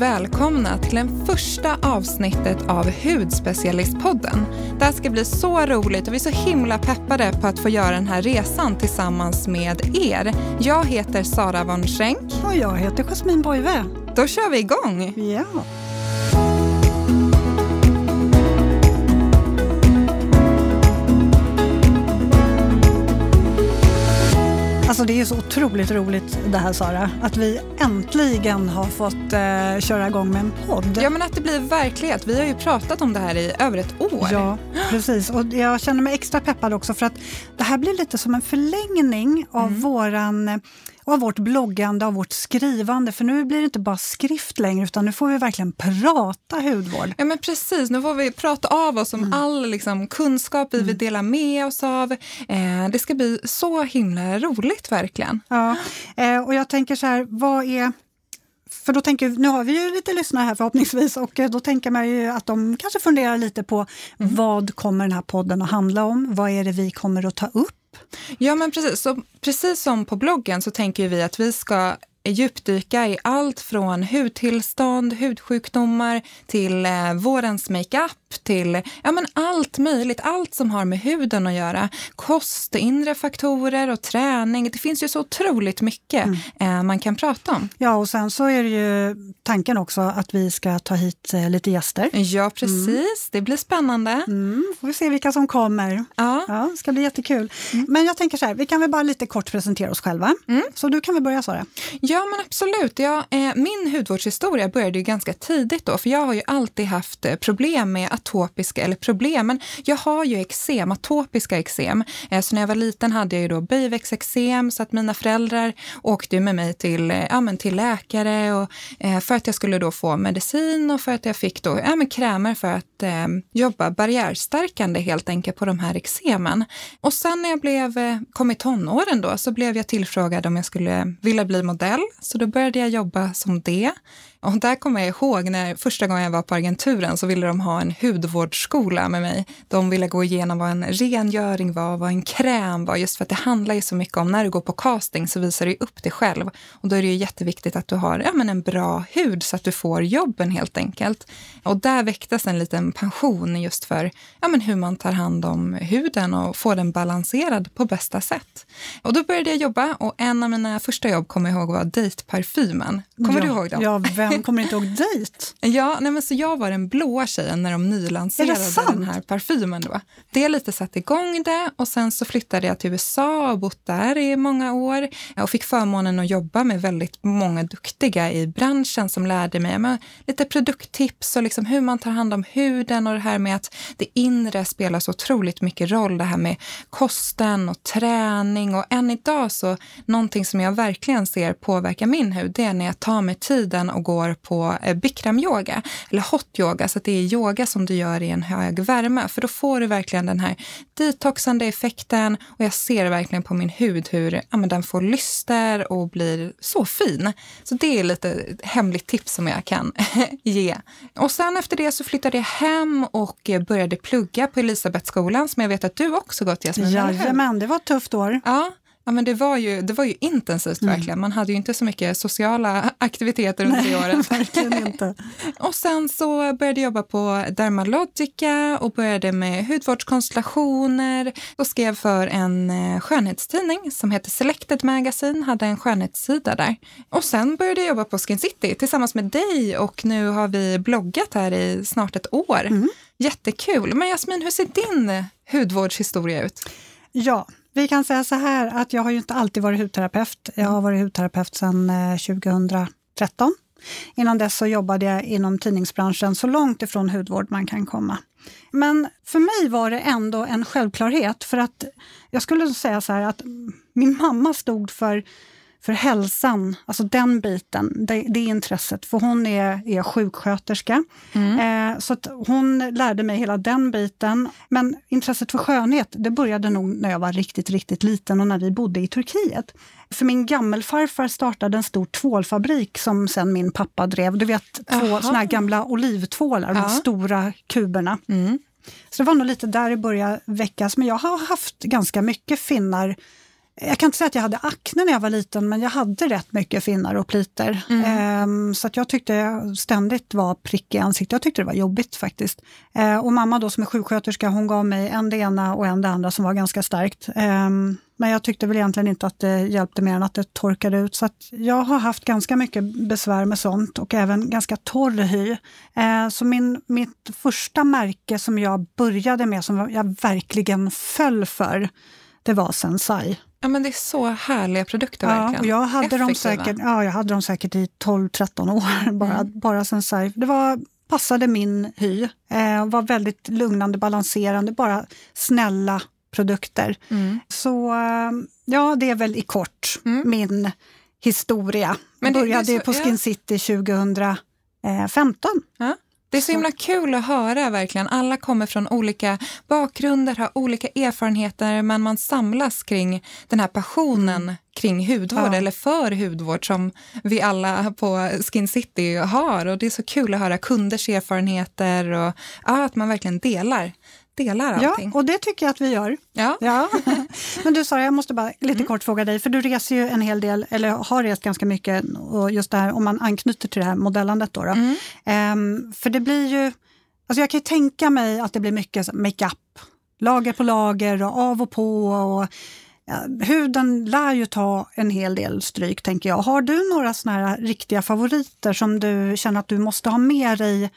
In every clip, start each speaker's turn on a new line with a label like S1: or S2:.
S1: välkomna till det första avsnittet av Hudspecialistpodden. Det här ska bli så roligt och vi är så himla peppade på att få göra den här resan tillsammans med er. Jag heter Sara von Schenk.
S2: Och jag heter Jasmin Boive.
S1: Då kör vi igång!
S2: Ja. Det är så otroligt roligt det här Sara, att vi äntligen har fått eh, köra igång med en podd.
S1: Ja men att det blir verklighet. Vi har ju pratat om det här i över ett år.
S2: Ja, precis. Och jag känner mig extra peppad också för att det här blir lite som en förlängning av mm. våran av vårt bloggande, av vårt skrivande. För nu blir det inte bara skrift längre, utan nu får vi verkligen prata hudvård.
S1: Ja, men precis. Nu får vi prata av oss om mm. all liksom, kunskap vi mm. vill dela med oss av. Eh, det ska bli så himla roligt, verkligen.
S2: Ja, eh, och jag tänker så här, vad är för då tänker, nu har vi ju lite lyssnare här förhoppningsvis och eh, då tänker man ju att de kanske funderar lite på mm. vad kommer den här podden att handla om? Vad är det vi kommer att ta upp?
S1: Ja, men precis. Så, precis som på bloggen så tänker vi att vi ska djupdyka i allt från hudtillstånd, hudsjukdomar till eh, vårens makeup, till ja, men allt möjligt. Allt som har med huden att göra. Kost, inre faktorer och träning. Det finns ju så otroligt mycket mm. eh, man kan prata om.
S2: Ja, och sen så är det ju tanken också att vi ska ta hit eh, lite gäster.
S1: Ja, precis. Mm. Det blir spännande.
S2: Mm. Får vi se vilka som kommer. Ja. ja det ska bli jättekul. Mm. Men jag tänker så här, vi kan väl bara lite kort presentera oss själva. Mm. Så du kan väl börja Sara?
S1: Ja, men absolut. Ja, eh, min hudvårdshistoria började ju ganska tidigt då, för jag har ju alltid haft eh, problem med atopiska, eller problem, men jag har ju eksem, atopiska eksem. Eh, så när jag var liten hade jag ju då biväxteksem, så att mina föräldrar åkte med mig till, eh, ja, men till läkare och, eh, för att jag skulle då få medicin och för att jag fick då, ja, men krämer för att eh, jobba barriärstärkande helt enkelt på de här eksemen. Och sen när jag blev, eh, kom i tonåren då, så blev jag tillfrågad om jag skulle vilja bli modell. Så då började jag jobba som det. Och där kommer jag ihåg när första gången jag var på agenturen så ville de ha en hudvårdsskola med mig. De ville gå igenom vad en rengöring var, vad en kräm var, just för att det handlar ju så mycket om när du går på casting så visar du upp dig själv. Och då är det ju jätteviktigt att du har ja, men en bra hud så att du får jobben helt enkelt. Och där väcktes en liten pension just för ja, men hur man tar hand om huden och får den balanserad på bästa sätt. Och då började jag jobba och en av mina första jobb kommer jag ihåg var dejtparfymen. Kommer
S2: ja,
S1: du ihåg dem?
S2: Ja, vem kommer inte ihåg dejt?
S1: Ja, nej men så jag var den blåa tjejen när de nylanserade den här parfymen. Då. Det lite satte igång det och sen så flyttade jag till USA och bott där i många år och fick förmånen att jobba med väldigt många duktiga i branschen som lärde mig med lite produkttips och liksom hur man tar hand om huden och det här med att det inre spelar så otroligt mycket roll. Det här med kosten och träning och än idag så någonting som jag verkligen ser påverka min hud, det är när jag tar mig tiden och går på eh, bikram-yoga eller hot yoga, så att det är yoga som du gör i en hög värme. För då får du verkligen den här detoxande effekten och jag ser verkligen på min hud hur ja, men den får lyster och blir så fin. Så det är lite hemligt tips som jag kan ge. Och sen efter det så flyttade jag hem och började plugga på Elisabethskolan som jag vet att du också gått Jasmin.
S2: Jajamän, det var ett tufft år.
S1: Ja, Ja, men det, var ju, det var ju intensivt mm. verkligen. Man hade ju inte så mycket sociala aktiviteter under
S2: Nej,
S1: året.
S2: verkligen inte.
S1: och sen så började jag jobba på Dermalogica och började med hudvårdskonstellationer och skrev för en eh, skönhetstidning som heter Selected Magazine, hade en skönhetssida där. Och sen började jag jobba på Skin City tillsammans med dig och nu har vi bloggat här i snart ett år. Mm. Jättekul. Men Jasmin, hur ser din hudvårdshistoria ut?
S2: Ja, vi kan säga så här att jag har ju inte alltid varit hudterapeut. Jag har varit hudterapeut sedan eh, 2013. Innan dess så jobbade jag inom tidningsbranschen så långt ifrån hudvård man kan komma. Men för mig var det ändå en självklarhet för att jag skulle säga så här att min mamma stod för för hälsan, alltså den biten, det, det intresset. För hon är, är sjuksköterska. Mm. Eh, så hon lärde mig hela den biten. Men intresset för skönhet, det började nog när jag var riktigt, riktigt liten och när vi bodde i Turkiet. För min gammelfarfar startade en stor tvålfabrik som sen min pappa drev. Du vet, två såna här gamla olivtvålar, ja. de stora kuberna. Mm. Så det var nog lite där det började väckas. Men jag har haft ganska mycket finnar jag kan inte säga att jag hade akne när jag var liten, men jag hade rätt mycket finnar och plitor. Mm. Ehm, så att jag tyckte jag ständigt var prick i ansiktet. Jag tyckte det var jobbigt faktiskt. Ehm, och mamma då som är sjuksköterska, hon gav mig en det ena och en det andra som var ganska starkt. Ehm, men jag tyckte väl egentligen inte att det hjälpte mer än att det torkade ut. Så jag har haft ganska mycket besvär med sånt och även ganska torr hy. Ehm, så min, mitt första märke som jag började med, som jag verkligen föll för, det var Sensai.
S1: Ja, men det är så härliga produkter ja, verkligen.
S2: Och jag, hade dem säkert, ja, jag hade dem säkert i 12-13 år, bara, mm. bara Sensai. Det var, passade min hy, eh, var väldigt lugnande, balanserande, bara snälla produkter. Mm. Så eh, ja, det är väl i kort mm. min historia. Men det, Började det så, på Skin City 2015.
S1: Ja. Det är så himla kul att höra verkligen. Alla kommer från olika bakgrunder, har olika erfarenheter men man samlas kring den här passionen mm. kring hudvård ja. eller för hudvård som vi alla på Skin City har. Och Det är så kul att höra kunders erfarenheter och ja, att man verkligen delar delar allting.
S2: Ja, och det tycker jag att vi gör. Ja. ja. Men du Sara, jag måste bara lite mm. kort fråga dig, för du reser ju en hel del, eller har rest ganska mycket, och just det här om man anknyter till det här modellandet då. då. Mm. Um, för det blir ju, alltså jag kan ju tänka mig att det blir mycket makeup, lager på lager och av och på. och Ja, huden lär ju ta en hel del stryk, tänker jag. Har du några såna här riktiga favoriter som du känner att du måste ha med dig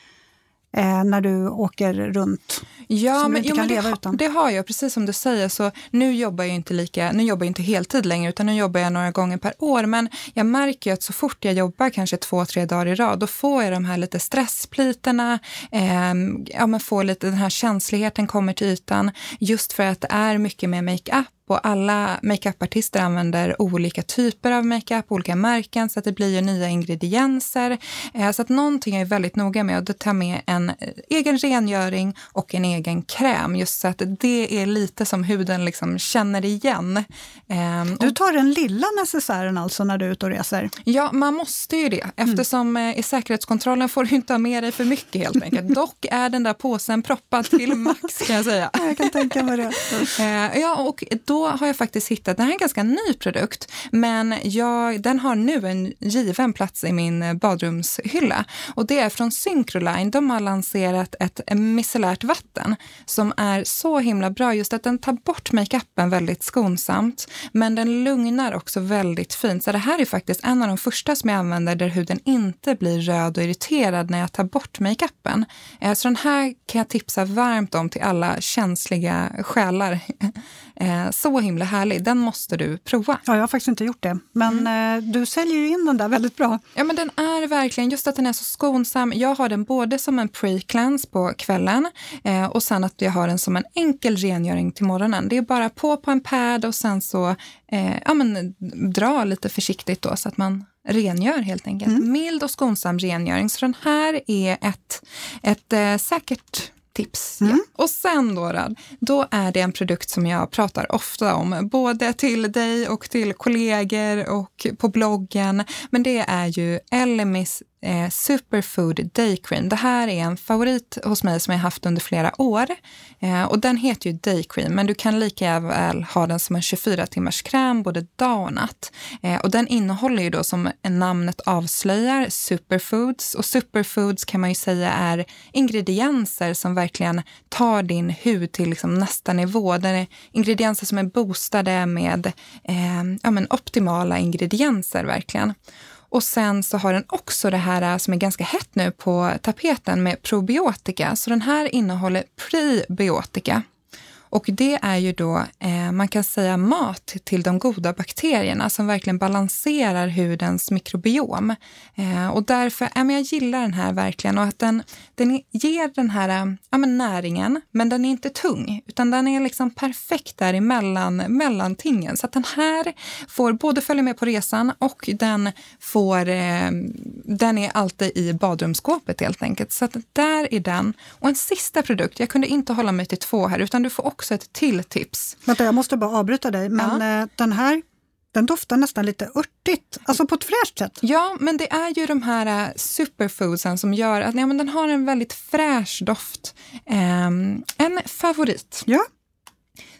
S2: eh, när du åker runt?
S1: Ja, som men, inte jo, kan leva det, utan? det har jag. Precis som du säger, så nu jobbar jag inte lika, nu jobbar jag inte heltid längre, utan nu jobbar jag några gånger per år. Men jag märker att så fort jag jobbar kanske två, tre dagar i rad, då får jag de här lite stresspliterna, eh, ja, men får lite den här känsligheten kommer till ytan, just för att det är mycket mer makeup och alla makeupartister använder olika typer av makeup, olika märken, så att det blir ju nya ingredienser. Eh, så att någonting jag är väldigt noga med att ta med en eh, egen rengöring och en egen kräm, just så att det är lite som huden liksom känner igen.
S2: Ehm, du tar den lilla necessären alltså när du är ute och reser?
S1: Ja, man måste ju det, eftersom mm. i säkerhetskontrollen får du inte ha med dig för mycket helt enkelt. Dock är den där påsen proppad till max kan jag säga.
S2: jag kan tänka mig det.
S1: Ja, och då då har jag faktiskt hittat, det här är en ganska ny produkt, men jag, den har nu en given plats i min badrumshylla. Och det är från Syncroline. De har lanserat ett micellärt vatten som är så himla bra, just att den tar bort makeupen väldigt skonsamt, men den lugnar också väldigt fint. Så det här är faktiskt en av de första som jag använder där huden inte blir röd och irriterad när jag tar bort makeupen. Eh, så den här kan jag tipsa varmt om till alla känsliga själar. Eh, så himla härlig. Den måste du prova.
S2: Ja, jag har faktiskt inte gjort det. Men mm. Eh, du säljer ju in den där väldigt bra.
S1: Ja, men den är verkligen, just att den är så skonsam. Jag har den både som en pre-cleanse på kvällen eh, och sen att jag har den som en enkel rengöring till morgonen. Det är bara på på en pad och sen så eh, ja, men, dra lite försiktigt då så att man rengör helt enkelt. Mm. Mild och skonsam rengöring. Så den här är ett, ett eh, säkert tips. Mm. Ja. Och sen då, då är det en produkt som jag pratar ofta om, både till dig och till kollegor och på bloggen. Men det är ju Elemis eh, Superfood Day Cream. Det här är en favorit hos mig som jag haft under flera år. Eh, och den heter ju Day Cream, men du kan lika väl ha den som en 24 timmars kräm både dag och natt. Eh, och den innehåller ju då som namnet avslöjar superfoods och superfoods kan man ju säga är ingredienser som verkligen tar din hud till liksom nästa nivå. Det är ingredienser som är boostade med eh, ja, men optimala ingredienser verkligen. Och sen så har den också det här äh, som är ganska hett nu på tapeten med probiotika. Så den här innehåller prebiotika. Och det är ju då, eh, man kan säga mat till de goda bakterierna som verkligen balanserar hudens mikrobiom. Eh, och därför, ja, men jag gillar den här verkligen och att den, den ger den här ja, men näringen, men den är inte tung, utan den är liksom perfekt där emellan mellantingen. Så att den här får både följa med på resan och den får, eh, den är alltid i badrumsskåpet helt enkelt. Så att där är den. Och en sista produkt, jag kunde inte hålla mig till två här, utan du får också också ett till tips.
S2: Vänta, jag måste bara avbryta dig, men ja. Eh, den här den doftar nästan lite örtigt, alltså på ett fräscht sätt.
S1: Ja, men det är ju de här uh, superfoodsen som gör att ja, men den har en väldigt fräsch doft. Um, en favorit.
S2: Ja.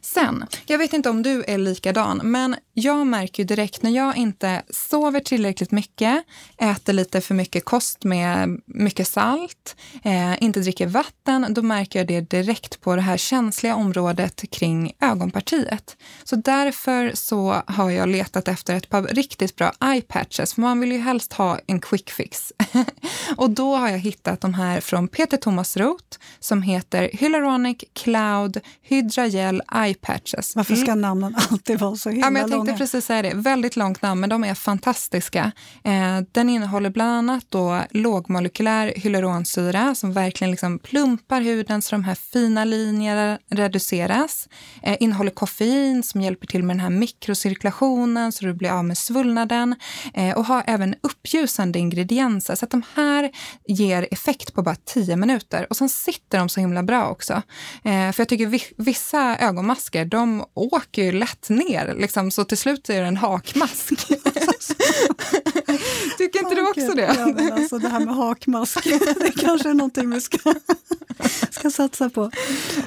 S1: Sen, jag vet inte om du är likadan, men jag märker ju direkt när jag inte sover tillräckligt mycket, äter lite för mycket kost med mycket salt, eh, inte dricker vatten, då märker jag det direkt på det här känsliga området kring ögonpartiet. Så därför så har jag letat efter ett par riktigt bra eye patches, för man vill ju helst ha en quick fix. och då har jag hittat de här från Peter Thomas Roth som heter Hyaluronic Cloud Hydra Gel Eye Patches.
S2: Varför ska namnen alltid vara så himla
S1: ja, men Jag tänkte
S2: långa?
S1: precis säga det. Väldigt långt namn, men de är fantastiska. Eh, den innehåller bland annat då lågmolekylär hyaluronsyra som verkligen liksom plumpar huden så de här fina linjerna reduceras. Eh, innehåller koffein som hjälper till med den här mikrocirkulationen så du blir av med svullnaden. Eh, och har även uppljusande ingredienser så att de här ger effekt på bara 10 minuter. Och sen sitter de så himla bra också. Eh, för jag tycker vi, vissa ögonmasker, de åker ju lätt ner. Liksom, så till slut är det en hakmask. Tycker inte du också det?
S2: Ja, men alltså det här med hakmask, det kanske är någonting vi ska, ska satsa på.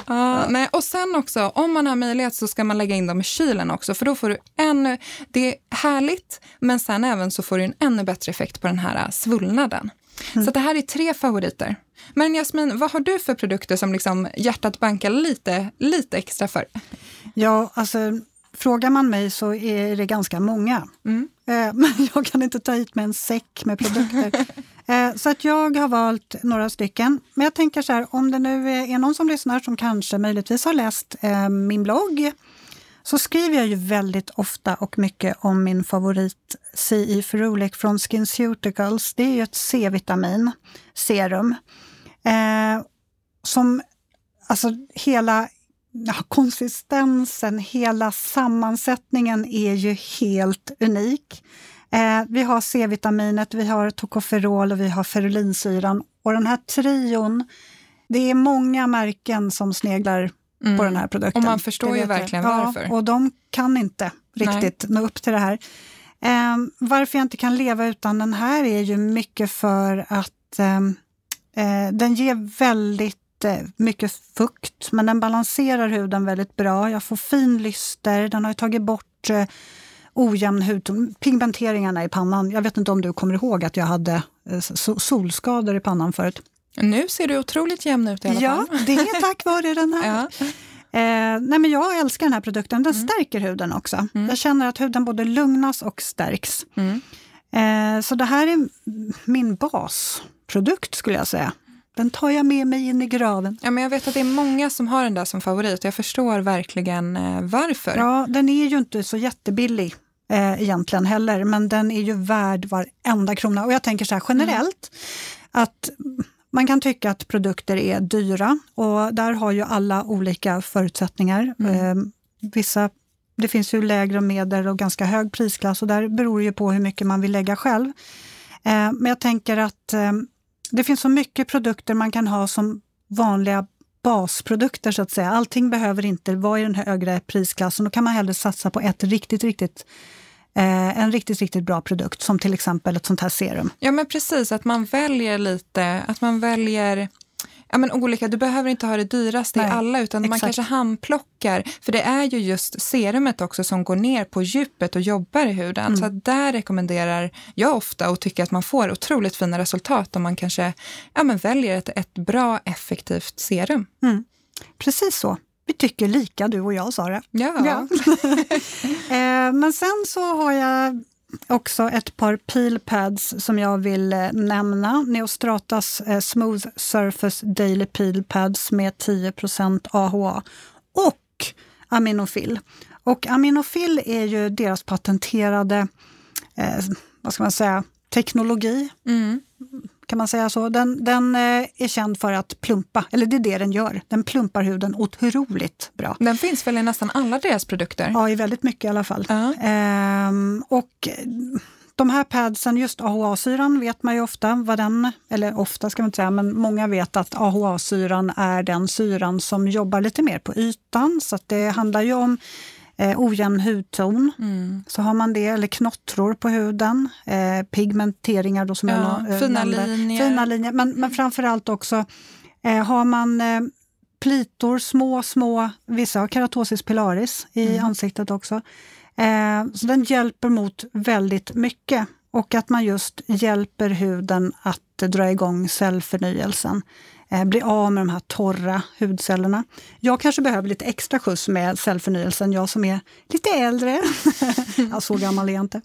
S1: Ja, nej, och sen också, om man har möjlighet så ska man lägga in dem i kylen också, för då får du ännu, det är härligt, men sen även så får du en ännu bättre effekt på den här svullnaden. Mm. Så det här är tre favoriter. Men Jasmin, vad har du för produkter som liksom hjärtat bankar lite, lite extra för?
S2: Ja, alltså frågar man mig så är det ganska många. Mm. Eh, men jag kan inte ta hit med en säck med produkter. Eh, så att jag har valt några stycken. Men jag tänker så här, om det nu är någon som lyssnar som kanske möjligtvis har läst eh, min blogg så skriver jag ju väldigt ofta och mycket om min favorit CI Ferulic från SkinCeuticals. Det är ju ett C-vitamin serum. Eh, som, alltså hela ja, konsistensen, hela sammansättningen är ju helt unik. Eh, vi har C-vitaminet, vi har tocopherol och vi har ferulinsyran. Och den här trion, det är många märken som sneglar mm. på den här produkten.
S1: Och man förstår ju verkligen
S2: ja,
S1: varför.
S2: Och de kan inte riktigt Nej. nå upp till det här. Eh, varför jag inte kan leva utan den här är ju mycket för att eh den ger väldigt mycket fukt, men den balanserar huden väldigt bra. Jag får fin lyster, den har tagit bort eh, ojämn hudton, pigmenteringarna i pannan. Jag vet inte om du kommer ihåg att jag hade eh, solskador i pannan förut.
S1: Nu ser du otroligt jämn ut i alla
S2: fall. Ja, det är tack vare den här. ja. Eh, nej men jag älskar den här produkten. Den mm. stärker huden också. Mm. Jag känner att huden både lugnas och stärks. Mm. Eh, så det här är min basprodukt skulle jag säga. Den tar jag med mig in i graven.
S1: Ja, men jag vet att det är många som har den där som favorit och jag förstår verkligen eh, varför.
S2: Ja, den är ju inte så jättebillig eh, egentligen heller, men den är ju värd varenda krona. Och jag tänker så här generellt, mm. att man kan tycka att produkter är dyra och där har ju alla olika förutsättningar. Mm. Eh, vissa, det finns ju lägre och medel och ganska hög prisklass och där beror det ju på hur mycket man vill lägga själv. Eh, men jag tänker att eh, det finns så mycket produkter man kan ha som vanliga basprodukter så att säga. Allting behöver inte vara i den högre prisklassen. Då kan man hellre satsa på ett riktigt, riktigt eh, en riktigt, riktigt bra produkt som till exempel ett sånt här serum.
S1: Ja men precis, att man väljer lite, att man väljer ja, men olika, du behöver inte ha det dyraste Nej, i alla utan exakt. man kanske handplockar. För det är ju just serumet också som går ner på djupet och jobbar i huden. Mm. Så där rekommenderar jag ofta och tycker att man får otroligt fina resultat om man kanske ja, men väljer ett, ett bra effektivt serum.
S2: Mm. Precis så. Vi tycker lika du och jag Sara.
S1: Ja. ja.
S2: Eh, men sen så har jag också ett par peel pads som jag vill eh, nämna. Neostratas eh, Smooth Surface Daily Peel Pads med 10% AHA och Aminofil. Och Aminofil är ju deras patenterade eh, vad ska man säga, teknologi. Mm kan man säga så. Den, den eh, är känd för att plumpa, eller det är det den gör. Den plumpar huden otroligt bra.
S1: Den finns väl i nästan alla deras produkter?
S2: Ja, i väldigt mycket i alla fall. Uh ehm, och de här padsen, just AHA-syran vet man ju ofta vad den, eller ofta ska man inte säga, men många vet att AHA-syran är den syran som jobbar lite mer på ytan. Så det handlar ju om eh, ojämn hudton. Mm. Så har man det, eller knottror på huden, eh, pigmenteringar då som
S1: ja,
S2: jag
S1: fina nämnde. Linjer.
S2: Fina linjer. Men, men framförallt också, eh, har man eh, plitor, små, små, vissa har keratosis pilaris i
S1: Mm.
S2: ansiktet också. Eh, så den hjälper mot väldigt mycket och att man just hjälper huden att eh, dra igång cellförnyelsen. Eh, bli av med de här torra hudcellerna. Jag kanske behöver lite extra skjuts med cellförnyelsen, jag som är lite äldre. ja, så gammal är jag inte.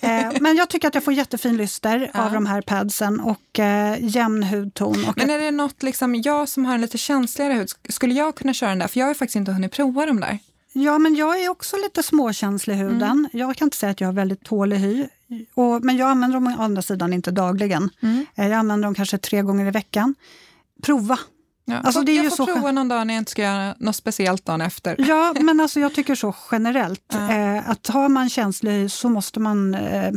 S2: Eh, men jag tycker att jag får jättefin lyster
S1: Ja.
S2: av de här padsen och eh, jämn hudton. Och
S1: Men är det något, liksom, jag som har en lite känsligare hud, sk- skulle jag kunna köra den där? För jag har faktiskt inte hunnit prova dem där.
S2: Ja, men jag är också lite småkänslig i huden.
S1: Mm.
S2: Jag kan inte säga att jag har väldigt tålig hy. Och, men jag använder dem å andra sidan inte dagligen.
S1: Mm.
S2: Jag använder dem kanske tre gånger i veckan. Prova!
S1: Ja.
S2: Alltså, det är
S1: jag
S2: ju
S1: får
S2: så
S1: prova någon dag när jag inte ska göra något speciellt dagen efter.
S2: Ja, men alltså jag tycker så generellt.
S1: Ja.
S2: Eh, att har man känslig hy så måste man eh,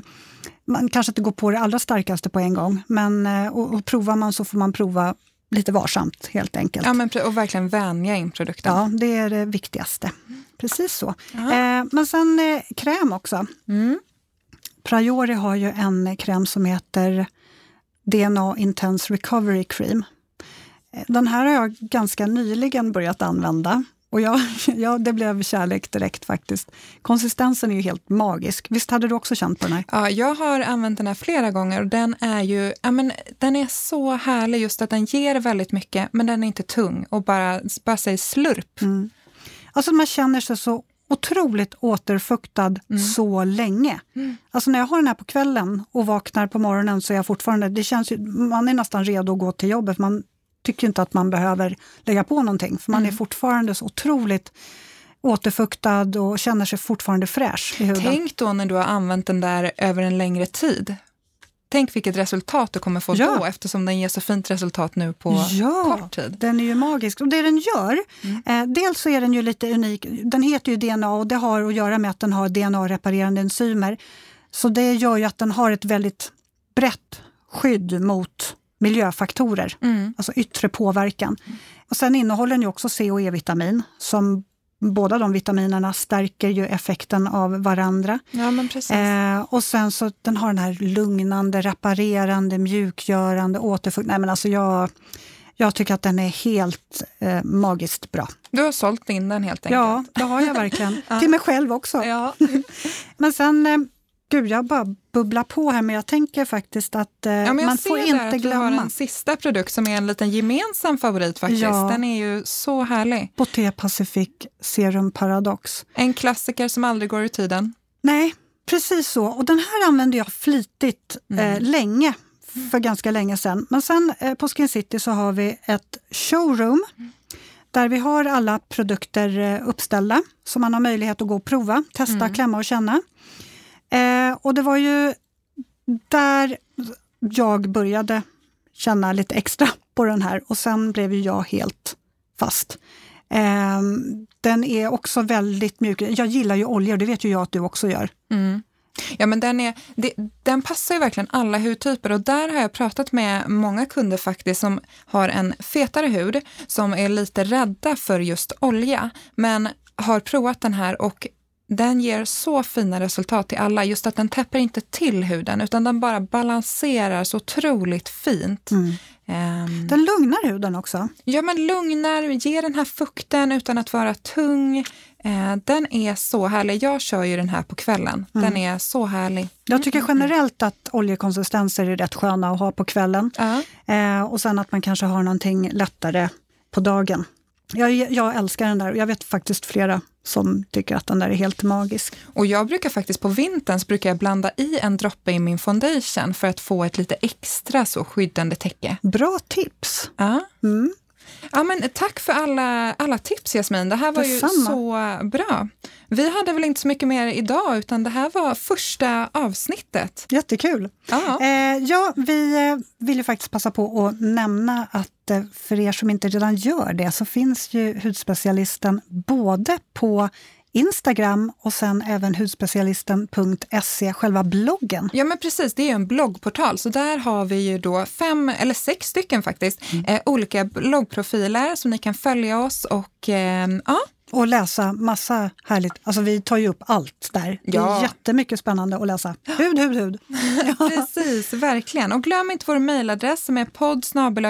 S2: man kanske inte gå på det allra starkaste på en gång, men eh, och, och provar man så får man prova lite varsamt helt enkelt.
S1: Ja, men, och verkligen vänja in produkten.
S2: Ja, det är det viktigaste. Precis så. Eh, men sen eh, kräm också.
S1: Mm.
S2: Priori har ju en kräm som heter DNA Intense Recovery Cream. Den här har jag ganska nyligen börjat använda. Och jag, ja, det blev kärlek direkt faktiskt. Konsistensen är ju helt magisk. Visst hade du också känt på den här?
S1: Ja, jag har använt den här flera gånger och den är ju, ja, men, den är så härlig just att den ger väldigt mycket men den är inte tung och bara, bara säger slurp.
S2: Mm. Alltså man känner sig så otroligt återfuktad så länge.
S1: Mm.
S2: Alltså när jag har den här på kvällen och vaknar på morgonen så är jag fortfarande, det känns ju, man är nästan redo att gå till jobbet. Man tycker inte att man behöver lägga på någonting för man är fortfarande så otroligt återfuktad och känner sig fortfarande fräsch i huden.
S1: Tänk då när du har använt den där över en längre tid. Tänk vilket resultat du kommer få
S2: Ja.
S1: då eftersom den ger så fint resultat nu på
S2: Ja.
S1: kort tid.
S2: Den är ju magisk. Och det den gör, eh, dels så är den ju lite unik. Den heter ju DNA och det har att göra med att den har DNA-reparerande enzymer. Så det gör ju att den har ett väldigt brett skydd mot miljöfaktorer,
S1: Mm.
S2: alltså yttre påverkan. Och sen innehåller den ju också C och E-vitamin som båda de vitaminerna stärker ju effekten av varandra.
S1: Ja, men precis.
S2: Eh, och sen så den har den här lugnande, reparerande, mjukgörande, återfukt... Nej men alltså jag, jag tycker att den är helt eh, magiskt bra.
S1: Du har sålt in den helt enkelt.
S2: Ja, det har jag verkligen. Till mig själv också.
S1: Ja.
S2: Men sen, eh, gud jag bara bubblar på här men jag tänker faktiskt att eh,
S1: Ja, jag
S2: man
S1: ser
S2: får inte
S1: att du har
S2: glömma
S1: en sista produkt som är en liten gemensam favorit faktiskt.
S2: Ja.
S1: Den är ju så härlig.
S2: Boté Pacific Serum Paradox.
S1: En klassiker som aldrig går ur tiden.
S2: Nej, precis så. Och den här använde jag flitigt
S1: Mm.
S2: eh, länge, för ganska länge sedan. Men sen eh, på Skin City så har vi ett showroom där vi har alla produkter eh, uppställda så man har möjlighet att gå och prova, testa,
S1: Mm.
S2: klämma och känna. Eh, och det var ju där jag började känna lite extra på den här och sen blev ju jag helt fast. Eh, den är också väldigt mjuk. Jag gillar ju oljor, det vet ju jag att du också gör.
S1: Mm. Ja, men den, är, det, den passar ju verkligen alla hudtyper och där har jag pratat med många kunder faktiskt som har en fetare hud, som är lite rädda för just olja, men har provat den här och den ger så fina resultat till alla, just att den täpper inte till huden utan den bara balanserar så otroligt fint. Ehm,
S2: Den lugnar huden också.
S1: Ja, men lugnar, ger den här fukten utan att vara tung. Eh, den är så härlig. Jag kör ju den här på kvällen. Den är så härlig.
S2: Jag tycker generellt att oljekonsistenser är rätt sköna att ha på kvällen. Eh, och sen att man kanske har någonting lättare på dagen. Jag, jag älskar den där och jag vet faktiskt flera som tycker att den där är helt magisk.
S1: Och jag brukar faktiskt på vintern brukar jag blanda i en droppe i min foundation för att få ett lite extra så skyddande täcke.
S2: Bra tips!
S1: Ja.
S2: Mm.
S1: Ja, men tack för alla, alla tips Jasmin. Det här var ju
S2: Detsamma.
S1: så bra. Vi hade väl inte så mycket mer idag utan det här var första avsnittet.
S2: Jättekul!
S1: Ja.
S2: Eh, ja, vi eh, vill ju faktiskt passa på att nämna att eh, för er som inte redan gör det så finns ju hudspecialisten både på Instagram och sen även hudspecialisten.se, själva bloggen.
S1: Ja men precis, det är en bloggportal. Så där har vi ju då fem eller sex stycken faktiskt eh, olika bloggprofiler som ni kan följa oss och eh, ja,
S2: Och läsa massa härligt. Alltså vi tar ju upp allt där. Det är
S1: Ja.
S2: jättemycket spännande att läsa. Hud, hud, hud.
S1: Precis, verkligen. Och glöm inte vår mejladress som är podd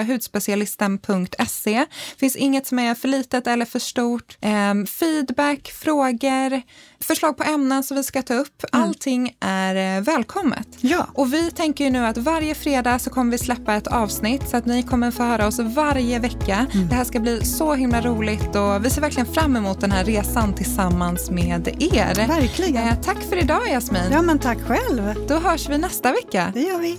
S1: hudspecialisten.se. finns inget som är för litet eller för stort. Ehm, feedback, frågor, förslag på ämnen som vi ska ta upp. Allting är eh, välkommet.
S2: Ja.
S1: Och vi tänker ju nu att varje fredag så kommer vi släppa ett avsnitt så att ni kommer få höra oss varje vecka. Det här ska bli så himla roligt och vi ser verkligen fram emot den här resan tillsammans med er.
S2: Verkligen.
S1: Eh, tack för idag Jasmin.
S2: Ja, men tack själv.
S1: Då hörs vi nästa vecka.
S2: Det gör vi.